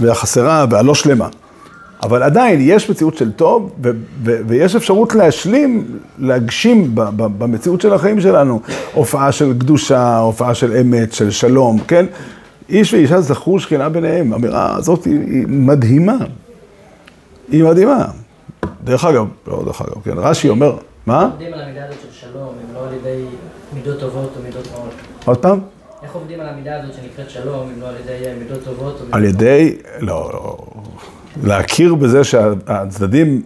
והחסרה והלא שלמה. אבל עדיין יש מציאות של טוב, ו- ו- ויש אפשרות להשלים, להגשים ב- ב- במציאות של החיים שלנו, הופעה של קדושה, הופעה של אמת, של שלום, כן? איש ואישה זכו שכינה ביניהם, האמירה הזאת היא, היא מדהימה. היא מדהימה. דרך אגב, לא דרך אגב, כן, רש"י אומר, מה? עובדים על המידה הזאת של שלום, אם לא על ידי מידות טובות או מידות רעות? עוד פעם? איך עובדים על המידה הזאת שנקראת שלום, אם לא על ידי מידות טובות או מידות על ידי, לא, לא, להכיר בזה שהצדדים,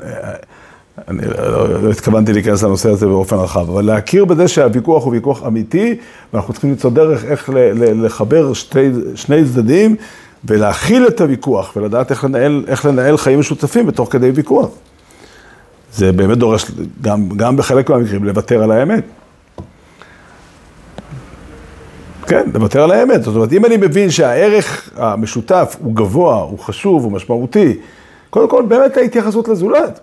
אני לא, לא התכוונתי להיכנס לנושא הזה באופן רחב, אבל להכיר בזה שהוויכוח הוא ויכוח אמיתי, ואנחנו צריכים למצוא דרך איך ל, ל, לחבר שתי, שני צדדים ולהכיל את הוויכוח ולדעת איך לנהל, איך לנהל חיים משותפים בתוך כדי ויכוח. זה באמת דורש, גם, גם בחלק מהמקרים, לוותר על האמת. כן, לוותר על האמת. זאת אומרת, אם אני מבין שהערך המשותף הוא גבוה, הוא חשוב, הוא משמעותי, קודם כל, באמת ההתייחסות לזולת.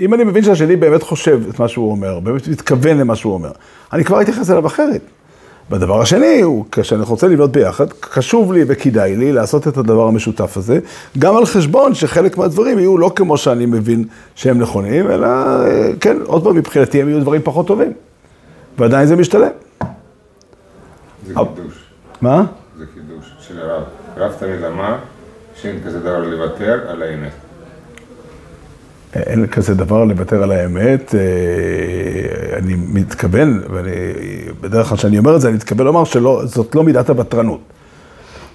אם אני מבין שהשני באמת חושב את מה שהוא אומר, באמת מתכוון למה שהוא אומר, אני כבר אתייחס אליו אחרת. והדבר השני הוא, כשאני רוצה לבנות ביחד, חשוב לי וכדאי לי לעשות את הדבר המשותף הזה, גם על חשבון שחלק מהדברים יהיו לא כמו שאני מבין שהם נכונים, אלא, אה, כן, עוד פעם, מבחינתי הם יהיו דברים פחות טובים. ועדיין זה משתלם. זה חידוש, מה? זה חידוש של הרב. הרב תמיד אמר שאין כזה דבר לוותר על האמת. אין כזה דבר לוותר על האמת, אה, אני מתכוון, ואני, בדרך כלל כשאני אומר את זה, אני מתכוון לומר שזאת לא מידת הוותרנות,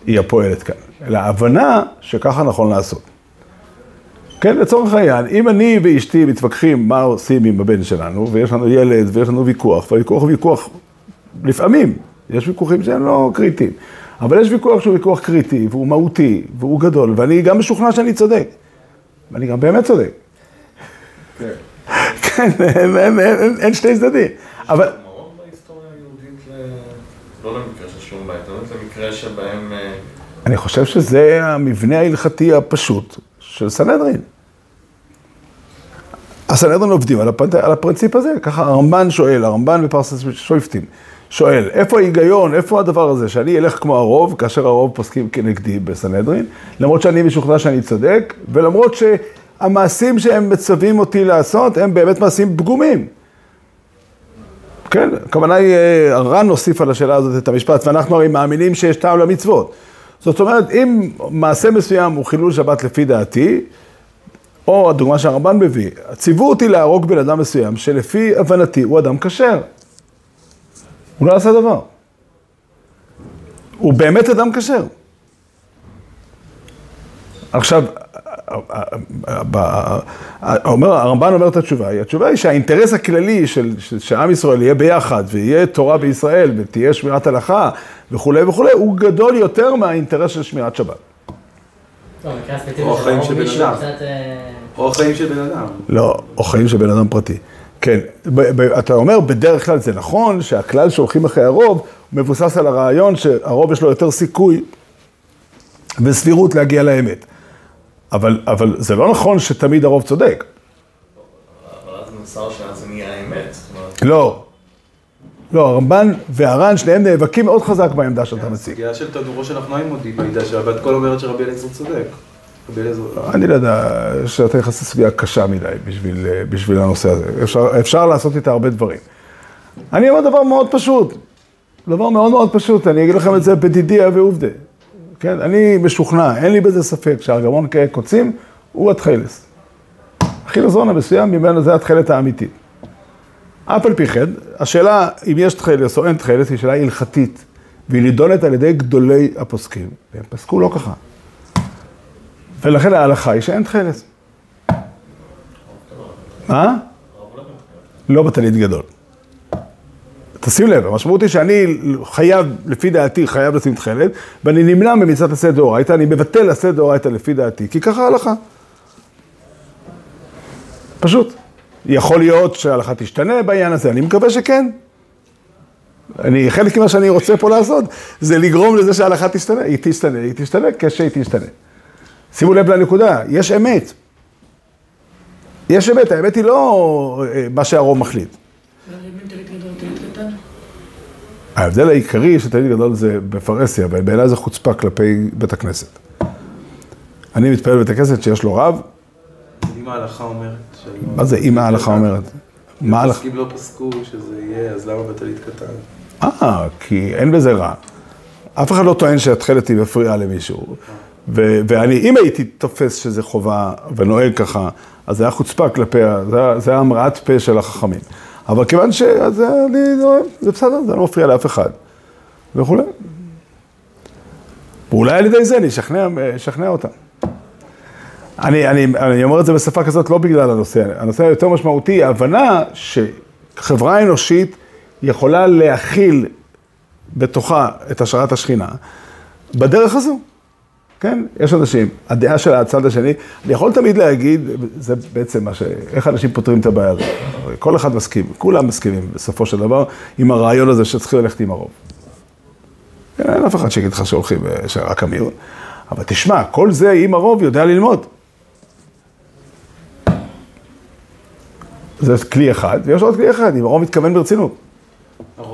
היא הפועלת כאן, אלא ההבנה שככה נכון לעשות. כן, לצורך העניין, אם אני ואשתי מתווכחים מה עושים עם הבן שלנו, ויש לנו ילד ויש לנו ויכוח, והוויכוח הוא ויכוח, לפעמים, יש ויכוחים שהם לא קריטיים, אבל יש ויכוח שהוא ויכוח קריטי, והוא מהותי, והוא גדול, ואני גם משוכנע שאני צודק, ואני גם באמת צודק. כן. כן, אין, שני צדדים. אבל לא למקרה של שלום בית, באמת למקרה שבהם... אה, אני חושב שזה המבנה ההלכתי הפשוט של סנהדרין. הסנהדרין עובדים על, הפנ... על הפרינציפ הזה, ככה הרמב"ן שואל, הרמב"ן בפרסס שויפטים, שואל, איפה ההיגיון, איפה הדבר הזה, שאני אלך כמו הרוב, כאשר הרוב פוסקים כנגדי בסנהדרין, למרות שאני משוכנע שאני צודק, ולמרות שהמעשים שהם מצווים אותי לעשות, הם באמת מעשים פגומים. כן, הכוונה היא, אה, הר"ן הוסיף על השאלה הזאת את המשפט, ואנחנו הרי מאמינים שיש טעם למצוות. זאת אומרת, אם מעשה מסוים הוא חילול שבת לפי דעתי, או הדוגמה שהרמב"ן מביא, ציוו אותי להרוג בן אדם מסוים, שלפי הבנתי הוא אדם כשר. הוא לא עשה דבר. הוא באמת אדם כשר. עכשיו, אומר, הרמב"ן אומר את התשובה, התשובה היא שהאינטרס הכללי של, של, שעם ישראל יהיה ביחד, ויהיה תורה בישראל, ותהיה שמירת הלכה, וכולי וכולי, הוא גדול יותר מהאינטרס של שמירת שבת. לא, או של החיים של בן מישהו אדם. קצת... אה, או החיים של בן אדם. לא, או חיים של בן אדם פרטי. כן, ב- ב- אתה אומר, בדרך כלל זה נכון שהכלל שהולכים אחרי הרוב, מבוסס על הרעיון שהרוב יש לו יותר סיכוי וסבירות להגיע לאמת. אבל, אבל זה לא נכון שתמיד הרוב צודק. אבל אז נמסר שאז זה נהיה האמת. לא. לא, הרמב"ן והר"ן, שניהם נאבקים מאוד חזק בעמדה שאתה מציג. סוגיה של תנורו של נחמיימודי, בעידה שהבת קול אומרת שרבי אליעזר צודק. אני לא יודע שאתה נכנס לסוגיה קשה מדי בשביל, בשביל הנושא הזה. אפשר, אפשר לעשות איתה הרבה דברים. אני אומר דבר מאוד פשוט, דבר מאוד מאוד פשוט, אני אגיד לכם את זה בדידיה ועובדה. כן, אני משוכנע, אין לי בזה ספק שהרגמון כקוצים הוא התכלס. החילזון המסוים ממנו זה התכלת האמיתית. אף על פי כן, השאלה אם יש תכלס או אין תכלס היא שאלה הלכתית, והיא נידונת על ידי גדולי הפוסקים, והם פסקו לא ככה. ולכן ההלכה היא שאין תכלס. מה? לא בטלית גדול. תשים לב, המשמעות היא שאני חייב, לפי דעתי, חייב לשים תכלת, ואני נמנע ממצוות עשה דאורייתא, אני מבטל עשה דאורייתא לפי דעתי, כי ככה ההלכה. פשוט. יכול להיות שההלכה תשתנה בעניין הזה, אני מקווה שכן. אני, חלק ממה שאני רוצה פה לעשות, זה לגרום לזה שההלכה תשתנה. היא תשתנה, היא תשתנה כשהיא תשתנה. שימו לב לנקודה, יש אמת. יש אמת, האמת היא לא אה, מה שהרוב מחליט. לא? ההבדל העיקרי של תלמיד גדול זה בפרהסיה, ובעיניי זה חוצפה כלפי בית הכנסת. אני מתפלל בבית הכנסת שיש לו רב, אם ההלכה אומרת שלא... מה זה אם ההלכה אומרת? מה ההלכה? פוסקים לא פסקו שזה יהיה, אז למה בטלית קטן? אה, כי אין בזה רע. אף אחד לא טוען שהתכלת היא מפריעה למישהו. ו- ואני, אם הייתי תופס שזה חובה ונוהג ככה, אז זה היה חוצפה כלפי, זה היה- המראת פה של החכמים. אבל כיוון ש... אז זה, אני, לא- זה בסדר, זה לא מפריע לאף אחד. וכולי. ואולי על ידי זה אני אשכנע, אשכנע אותם. אני, אני, אני אומר את זה בשפה כזאת לא בגלל הנושא, הנושא היותר משמעותי, ההבנה שחברה אנושית יכולה להכיל בתוכה את השראת השכינה בדרך הזו. כן, יש אנשים, הדעה של הצד השני, אני יכול תמיד להגיד, זה בעצם מה ש... איך אנשים פותרים את הבעיה הזאת. כל אחד מסכים, כולם מסכימים בסופו של דבר עם הרעיון הזה שצריכים ללכת עם הרוב. כן, אין אף אחד שיגיד לך שהולכים, אה, שרק המיעוט. אבל תשמע, כל זה עם הרוב יודע ללמוד. זה כלי אחד, ויש עוד כלי אחד, אם הרוב מתכוון ברצינות. הרוב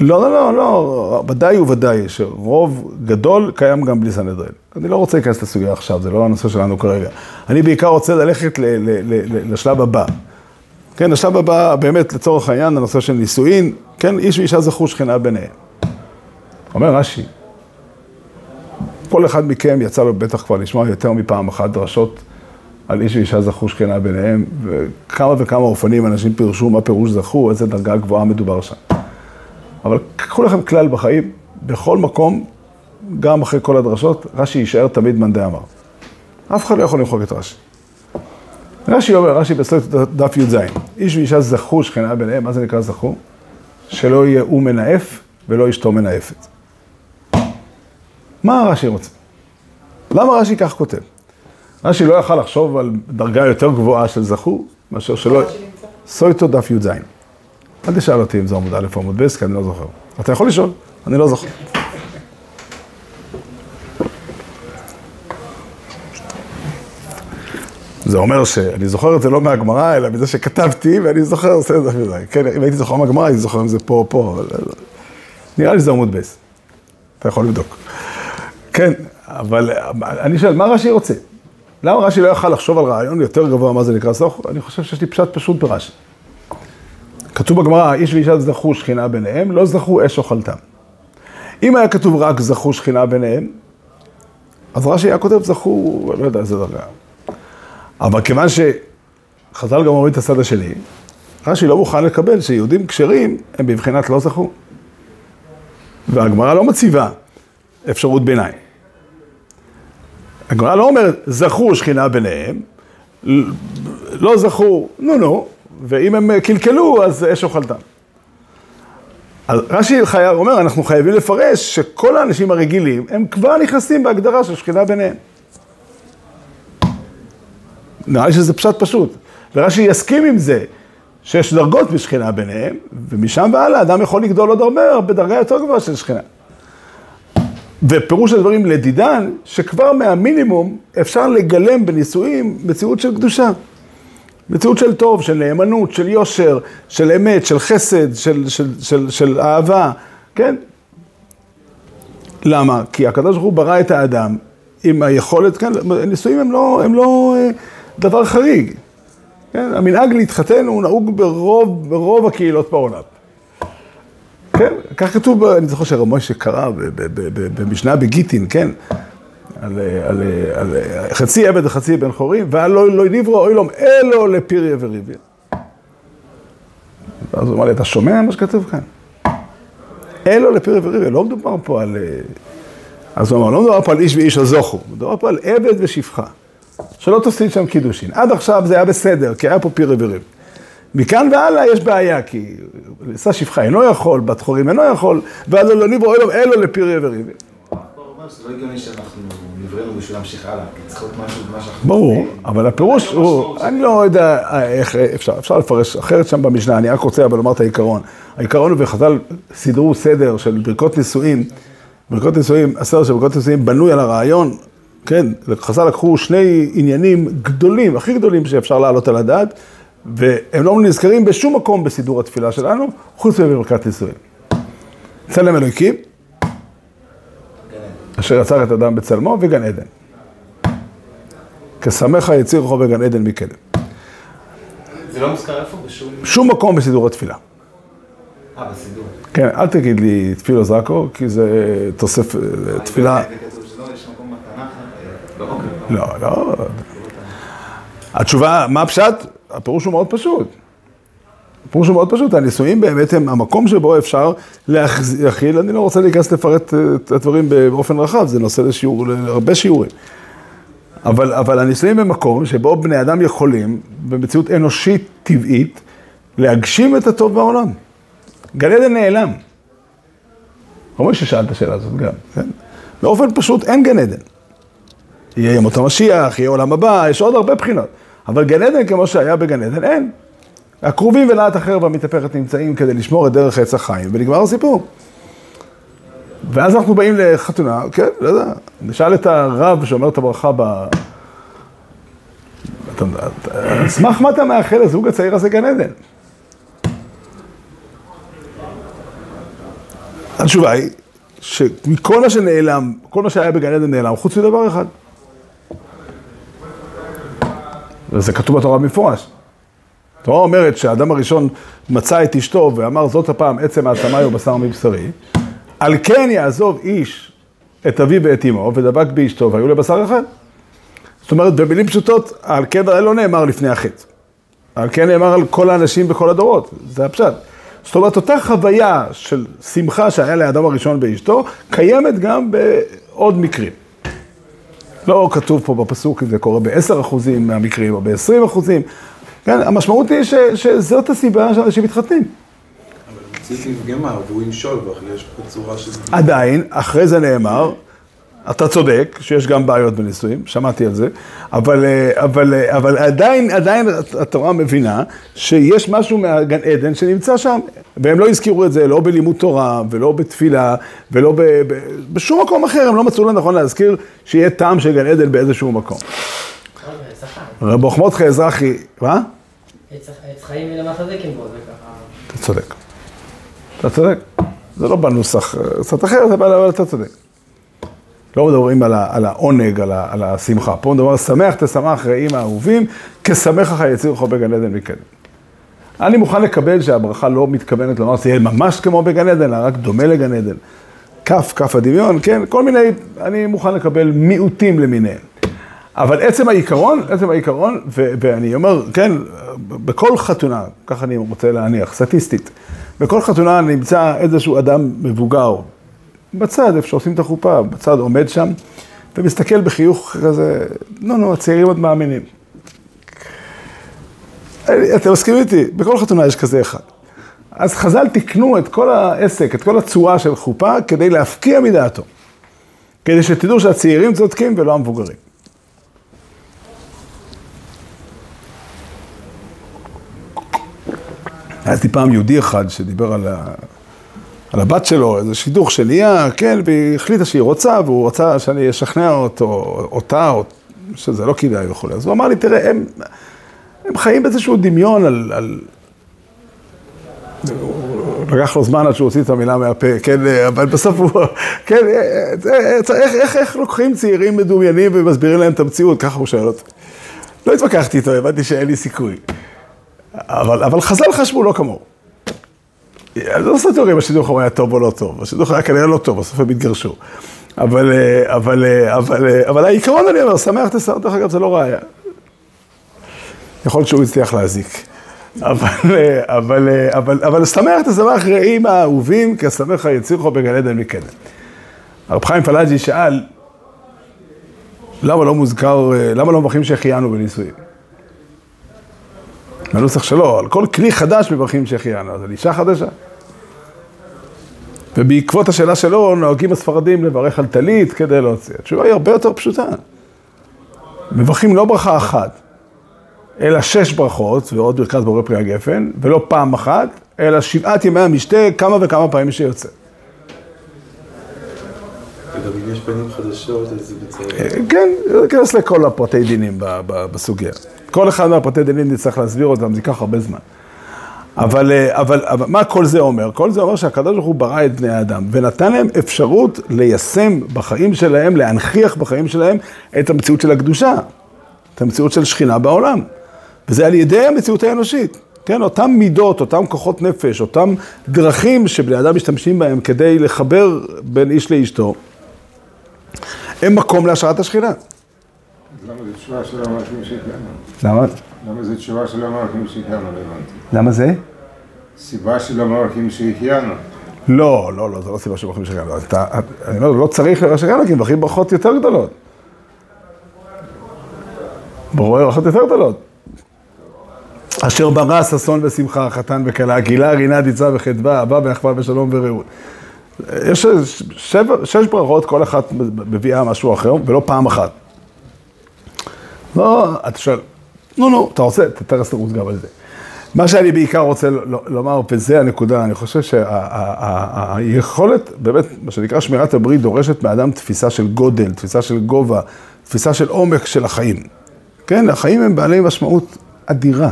לא, לא, לא, לא, ודאי וודאי שרוב גדול קיים גם בלי סנהדרין. אני לא רוצה להיכנס לסוגיה עכשיו, זה לא הנושא שלנו כרגע. אני בעיקר רוצה ללכת ל- ל- ל- לשלב הבא. כן, השלב הבא, באמת, לצורך העניין, הנושא של נישואין, כן, איש ואישה זכו שכינה ביניהם. אומר רש"י, כל אחד מכם יצא לו בטח כבר לשמוע יותר מפעם אחת דרשות על איש ואישה זכו שכנה ביניהם, וכמה וכמה אופנים אנשים פירשו מה פירוש זכו, איזה דרגה גבוהה מדובר שם. אבל קחו לכם כלל בחיים, בכל מקום, גם אחרי כל הדרשות, רש"י יישאר תמיד מאן דאמר. אף אחד לא יכול למחוק את רש"י. רש"י אומר, רש"י בסוף דף י"ז, איש ואישה זכו שכנה ביניהם, מה זה נקרא זכו? שלא יהיה הוא מנאף ולא אשתו מנאפת. מה רש"י רוצה? למה רש"י כך כותב? רש"י לא יכל לחשוב על דרגה יותר גבוהה של זכו, מאשר שלא... סויטו דף י"ז. אל תשאל אותי אם זה עמוד א' או עמוד ב', כי אני לא זוכר. אתה יכול לשאול, אני לא זוכר. זה אומר שאני זוכר את זה לא מהגמרא, אלא מזה שכתבתי, ואני זוכר, זה מזה. כן, אם הייתי זוכר מהגמרא, הייתי זוכר אם זה פה או פה, אבל... נראה לי שזה עמוד בייס. אתה יכול לבדוק. כן, אבל אני שואל, מה רש"י רוצה? למה רש"י לא יכל לחשוב על רעיון יותר גבוה מה זה נקרא סוך? אני חושב שיש לי פשט פשוט ברש"י. כתוב בגמרא, איש ואישה זכו שכינה ביניהם, לא זכו אש אוכלתם. אם היה כתוב רק זכו שכינה ביניהם, אז רש"י היה כותב זכו, לא יודע איזה דרגה. אבל כיוון שחז"ל גם אומרים את הצד השני, רש"י לא מוכן לקבל שיהודים כשרים הם בבחינת לא זכו. והגמרא לא מציבה אפשרות ביניים. הגמרא לא אומרת, זכו שכינה ביניהם, לא זכו, נו נו, ואם הם קלקלו, אז אש אוכלתם. אז רש"י חייב, אומר, אנחנו חייבים לפרש שכל האנשים הרגילים, הם כבר נכנסים בהגדרה של שכינה ביניהם. נראה לי שזה פשט פשוט. ורש"י יסכים עם זה, שיש דרגות בשכינה ביניהם, ומשם והלאה אדם יכול לגדול עוד הרבה, בדרגה יותר גבוהה של שכינה. ופירוש הדברים לדידן, שכבר מהמינימום אפשר לגלם בנישואים מציאות של קדושה. מציאות של טוב, של נאמנות, של יושר, של אמת, של חסד, של, של, של, של אהבה, כן? למה? כי הקדוש ברוך הוא ברא את האדם עם היכולת, כן, נישואים הם לא, הם לא אה, דבר חריג. כן? המנהג להתחתן הוא נהוג ברוב, ברוב הקהילות בעולם. כן, כך כתוב, אני זוכר שהרב משה קרא במשנה בגיטין, כן? על, על, על חצי עבד וחצי בן חורים, ועל לא, לא נברו אוי לום אלו לפיריה וריביה. אז הוא אמר לי, אתה שומע מה שכתוב כאן? אלו לפיריה וריביה, לא מדובר פה על... אז הוא אמר, לא מדובר פה על איש ואיש הזוכו, מדובר פה על עבד ושפחה. שלא תוסיף שם קידושין. עד עכשיו זה היה בסדר, כי היה פה פיריה וריביה. מכאן והלאה יש בעיה, כי עשה שפחה אינו יכול, בת חורים אינו יכול, ואז לא נברו אלו אלו לפיריה וריביה. הוא אומר שזה לא הגיוני שאנחנו נבראנו בשביל להמשיך הלאה, כי צריך להיות משהו במה שאנחנו... ברור, אבל הפירוש הוא, אני לא יודע איך אפשר, אפשר לפרש אחרת שם במשנה, אני רק רוצה אבל לומר את העיקרון. העיקרון הוא וחז"ל סידרו סדר של ברכות נישואים, ברכות נישואים, הסדר של ברכות נישואים בנוי על הרעיון, כן, חז"ל לקחו שני עניינים גדולים, הכי גדולים שאפשר להעלות על הדעת, והם לא נזכרים בשום מקום בסידור התפילה שלנו, חוץ מברכת נישואין. צלם אלוקים, אשר יצר את אדם בצלמו וגן עדן. יציר רחוב בגן עדן מקדם. זה לא מוזכר איפה? בשום... שום מקום בסידור התפילה. אה, בסידור. כן, אל תגיד לי תפילו זקו, כי זה תוסף, תפילה, שלא, יש מקום בתנ"ך. אה, לא, אוקיי. לא, לא. התשובה, מה הפשט? הפירוש הוא מאוד פשוט. הפירוש הוא מאוד פשוט, הנישואים באמת הם המקום שבו אפשר להכיל, אני לא רוצה להיכנס לפרט אה, את הדברים באופן רחב, זה נושא לשיעור, להרבה שיעורים. אבל, אבל הנישואים הם מקום שבו בני אדם יכולים, במציאות אנושית טבעית, להגשים את הטוב בעולם. גן עדן נעלם. אומרים ששאל את השאלה הזאת גם, כן? באופן פשוט אין גן עדן. יהיה ימות המשיח, יהיה עולם הבא, יש עוד הרבה בחינות. אבל גן עדן כמו שהיה בגן עדן, אין. הכרובים ולהט אחר והמתהפכת נמצאים כדי לשמור את דרך עץ החיים, ונגמר הסיפור. ואז אנחנו באים לחתונה, כן, לא יודע, נשאל את הרב שאומר את הברכה ב... על סמך מה אתה מאחל לזוג הצעיר הזה גן עדן? התשובה היא שמכל מה שנעלם, כל מה שהיה בגן עדן נעלם, חוץ מדבר אחד. וזה כתוב בתורה במפורש. התורה אומרת שהאדם הראשון מצא את אשתו ואמר זאת הפעם עצם העצמי ובשר מבשרי, על כן יעזוב איש את אביו ואת אמו ודבק באשתו והיו לבשר אחד. זאת אומרת, במילים פשוטות, על כן לא נאמר לפני החטא. על כן נאמר על כל האנשים בכל הדורות, זה הפשט. זאת אומרת, אותה חוויה של שמחה שהיה לאדם הראשון באשתו, קיימת גם בעוד מקרים. לא כתוב פה בפסוק אם זה קורה ב-10% מהמקרים או ב-20%. כן, המשמעות היא ש, שזאת הסיבה שאנשים מתחתנים. אבל המציאות נפגמה, והוא ימשול בך, יש פה צורה של... עדיין, אחרי זה נאמר, אתה צודק, שיש גם בעיות בנישואים, שמעתי על זה, אבל, אה, אבל, אה, אבל עדיין, עדיין התורה מבינה שיש משהו מהגן עדן שנמצא שם, והם לא הזכירו את זה לא בלימוד תורה, ולא בתפילה, ולא ב, ב, בשום מקום אחר, הם לא מצאו לנכון להזכיר שיהיה טעם של גן עדן באיזשהו מקום. רב חמודך אזרחי, מה? עץ חיים זה כמבוא, זה ככה. אתה צודק. אתה צודק. זה לא בנוסח אה, קצת אחר, אבל אתה צודק. לא מדברים על, ה, על העונג, על, ה, על השמחה. פה מדבר, שמח תשמח רעים האהובים, כשמח לך יציר לך בגן עדן מקדם. אני מוכן לקבל שהברכה לא מתכוונת לומר שזה יהיה ממש כמו בגן עדן, אלא רק דומה לגן עדן. כף, כף הדמיון, כן? כל מיני, אני מוכן לקבל מיעוטים למיניהם. אבל עצם העיקרון, עצם העיקרון, ו- ואני אומר, כן, בכל חתונה, ככה אני רוצה להניח, סטטיסטית, בכל חתונה נמצא איזשהו אדם מבוגר, בצד, איפה שעושים את החופה, בצד עומד שם, ומסתכל בחיוך כזה, נו, נו, הצעירים עוד מאמינים. אתם מסכימים איתי? בכל חתונה יש כזה אחד. אז חז"ל תיקנו את כל העסק, את כל הצורה של חופה, כדי להפקיע מדעתו. כדי שתדעו שהצעירים צודקים ולא המבוגרים. היה לי פעם יהודי אחד שדיבר על. על הבת שלו, איזה שידוך שנהיה, כן, והיא החליטה שהיא רוצה, והוא רצה שאני אשכנע אותו, אותה, או שזה לא כדאי וכולי. אז הוא אמר לי, תראה, הם, הם חיים באיזשהו דמיון על... על... לקח לו זמן עד שהוא הוציא את המילה מהפה, כן, אבל בסוף הוא, כן, איך, איך, איך לוקחים צעירים מדומיינים ומסבירים להם את המציאות, ככה הוא שואל אותי. לא התווכחתי איתו, הבנתי שאין לי סיכוי. אבל, אבל חז"ל חשבו לא כמוהו. אני לא תיאוריה אם השידוך היה טוב או לא טוב, השידוך היה כנראה לא טוב, בסוף הם התגרשו. אבל, אבל, אבל, אבל העיקרון אני אומר, שמח תסר, דרך אגב זה לא ראיה. יכול להיות שהוא הצליח להזיק. אבל, אבל, אבל, אבל שמח תשמח רעים האהובים, כי השמח יצירכו בגן עדן מקדם. הרב חיים פלאג'י שאל, למה לא מוזכר, למה לא מברכים שהחיינו בנישואים? בנוסח שלו, על כל כלי חדש מברכים שהחיינו, אז על אישה חדשה. ובעקבות השאלה שלו נוהגים הספרדים לברך על טלית כדי להוציא. התשובה היא הרבה יותר פשוטה. מברכים לא ברכה אחת, אלא שש ברכות ועוד ברכת בורא פרי הגפן, ולא פעם אחת, אלא שבעת ימי המשתה כמה וכמה פעמים שיוצא. וגם אם יש פנים חדשות, אז זה בצורה... כן, ניכנס לכל הפרטי דינים בסוגיה. כל אחד מהפרטי דינים נצטרך להסביר אותם, זה ייקח הרבה זמן. אבל, אה, אבל, אבל מה כל זה אומר? כל זה אומר שהקדוש ברוך הוא ברא את בני האדם ונתן להם אפשרות ליישם בחיים שלהם, להנכיח בחיים שלהם את המציאות של הקדושה, את המציאות של שכינה בעולם. וזה על ידי המציאות האנושית. כן, אותם מידות, אותם כוחות נפש, אותם דרכים שבני אדם משתמשים בהם כדי לחבר בין איש לאשתו, הם מקום להשראת השכינה. למה זה תשובה של המלאכים שהגענו? למה? למה זה תשובה של המלאכים שהגענו? לא הבנתי. למה זה? סיבה של המלאכים שהחיינו. לא, לא, לא, זה לא סיבה שמברכים שגרנו. אתה, אני אומר, לא צריך לברך שגרנו, כי מברכים ברכות יותר גדולות. ברכות יותר גדולות. אשר ברא ששון ושמחה, חתן וכלה, גילה, רינה, דיצה וחדווה, אהבה ואחווה ושלום ורעות. יש שבע, שש ברכות, כל אחת מביאה משהו אחר, ולא פעם אחת. לא, אתה שואל, נו, נו, אתה רוצה, תתרס תרוץ גם על זה. מה שאני בעיקר רוצה לומר, וזה הנקודה, אני חושב שהיכולת, באמת, מה שנקרא שמירת הברית, דורשת מאדם תפיסה של גודל, תפיסה של גובה, תפיסה של עומק של החיים. כן, החיים הם בעלי משמעות אדירה.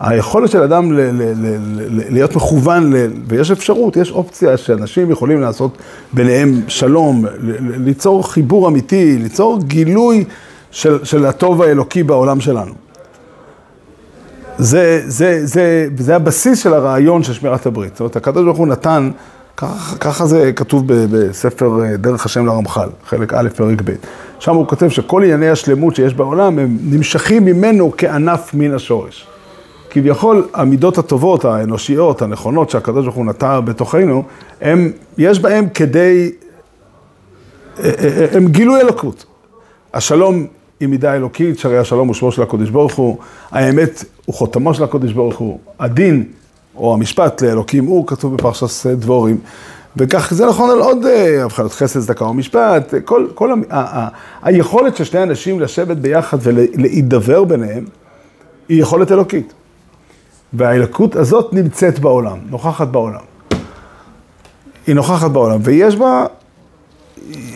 היכולת של אדם ל- ל- ל- ל- להיות מכוון, ל- ויש אפשרות, יש אופציה שאנשים יכולים לעשות ביניהם שלום, ל- ל- ליצור חיבור אמיתי, ליצור גילוי של, של הטוב האלוקי בעולם שלנו. זה, זה, זה, זה הבסיס של הרעיון של שמירת הברית. זאת אומרת, הקדוש ברוך הוא נתן, ככה, ככה זה כתוב בספר אה, דרך השם לרמח"ל, חלק א', פרק ב'. שם הוא כותב שכל ענייני השלמות שיש בעולם, הם נמשכים ממנו כענף מן השורש. כביכול, המידות הטובות, האנושיות, הנכונות שהקדוש ברוך הוא נטע בתוכנו, הם, יש בהם כדי, אה, אה, הם גילוי אלוקות. השלום היא מידה אלוקית, שהרי השלום הוא שמו של הקדוש ברוך הוא, האמת הוא חותמו של הקדוש ברוך הוא, הדין או המשפט לאלוקים הוא, כתוב בפרשת דבורים. וכך זה נכון על עוד אה, הבחנות חסד, צדקה ומשפט, כל, כל ה, ה, ה, היכולת של שני אנשים לשבת ביחד ולהידבר ביניהם, היא יכולת אלוקית. והאלוקות הזאת נמצאת בעולם, נוכחת בעולם. היא נוכחת בעולם, ויש בה,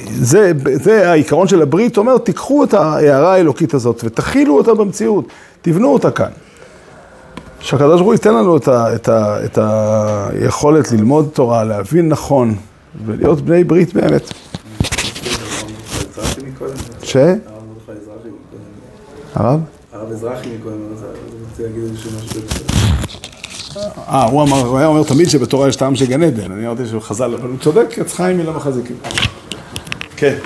זה, זה העיקרון של הברית, אומר, תיקחו את ההערה האלוקית הזאת ותכילו אותה במציאות, תבנו אותה כאן. שהקדוש ברוך הוא ייתן לנו את, ה, את, ה, את היכולת ללמוד תורה, להבין נכון, ולהיות בני ברית באמת. ש? הרב הרב? אזרחי מקודם, אני רוצה להגיד איזשהו משהו. אה, הוא אמר, הוא היה אומר תמיד שבתורה יש טעם של גן עדן, אני אמרתי שהוא חז"ל, אבל הוא צודק, עץ חיים מילה מחזיקים. כן.